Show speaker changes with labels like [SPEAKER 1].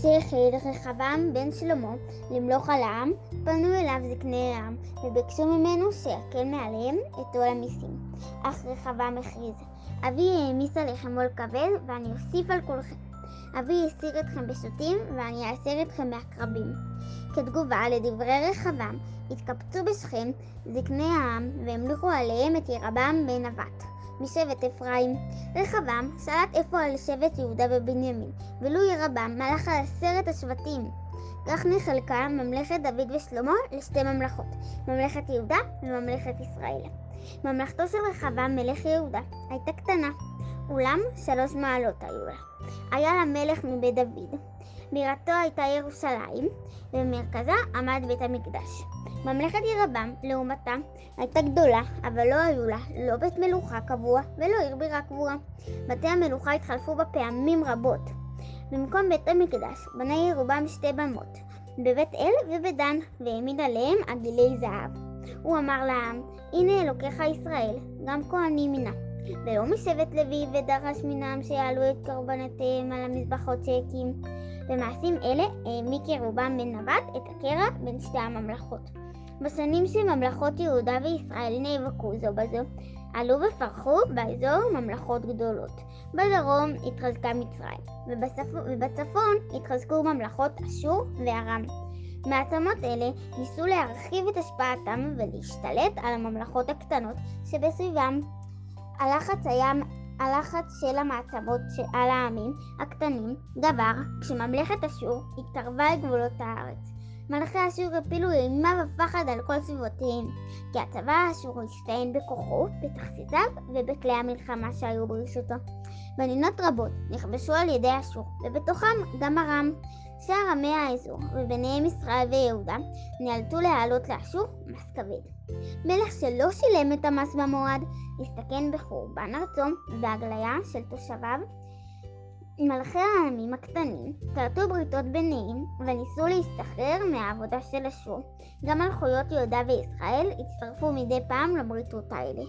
[SPEAKER 1] כשהחליט רחבעם בן שלמה למלוך על העם, פנו אליו זקני העם, וביקשו ממנו שיקל מעליהם את עול המיסים. אך רחבעם הכריז, אבי העמיס עליכם עול כבד, ואני אוסיף על כולכם. אבי הסיר אתכם בשוטים, ואני אאסר אתכם בעקרבים. כתגובה לדברי רחבעם, התקבצו בשכם זקני העם, והמליכו עליהם את ירבעם בן נבט. משבט אפרים. רחבעם שלט איפה על שבט יהודה ובנימין, ולו ירבעם מלך על עשרת השבטים. כך נחלקה ממלכת דוד ושלמה לשתי ממלכות, ממלכת יהודה וממלכת ישראל. ממלכתו של רחבעם מלך יהודה הייתה קטנה, אולם שלוש מעלות היו לה. היה לה מלך מבית דוד, בירתו הייתה ירושלים, ובמרכזה עמד בית המקדש. ממלכת ירבעם, לעומתה, הייתה גדולה, אבל לא היו לה לא בית מלוכה קבוע ולא עיר בירה קבועה. בתי המלוכה התחלפו בה פעמים רבות. במקום בית המקדש בנה ירובעם שתי במות, בבית אל ובדן, והעמיד עליהם עגילי זהב. הוא אמר לעם, הנה אלוקיך ישראל, גם כהנים מינה. ולא משבט לוי ודרש מנם שיעלו את קורבנותיהם על המזבחות שהקים. במעשים אלה העמיק ירובעם בן נבט את הקרע בין שתי הממלכות. בשנים שממלכות יהודה וישראל נאבקו זו בזו, עלו ופרחו באזור ממלכות גדולות. בדרום התחזקה מצרים, ובצפ... ובצפון התחזקו ממלכות אשור וארם. מעצמות אלה ניסו להרחיב את השפעתם ולהשתלט על הממלכות הקטנות שבסביבם. הלחץ היה הלחץ של המעצמות על העמים הקטנים גבר כשממלכת אשור התקרבה לגבולות הארץ. מלכי אשור הפילו אימה ופחד על כל סביבותיהם, כי הצבא האשורי הצטיין בכוחו, בתכסיסיו ובכלי המלחמה שהיו ברשותו. מדינות רבות נכבשו על ידי אשור, ובתוכם גם ארם. שאר עמי האזור, וביניהם ישראל ויהודה, נאלצו להעלות לאשור מס כבד. מלך שלא שילם את המס במועד, הסתכן בחורבן ארצו והגליה של תושביו. מלכי העמים הקטנים כרתו בריתות ביניהם וניסו להסתחרר מהעבודה של אשור. גם מלכויות יהודה וישראל הצטרפו מדי פעם לבריתות האלה.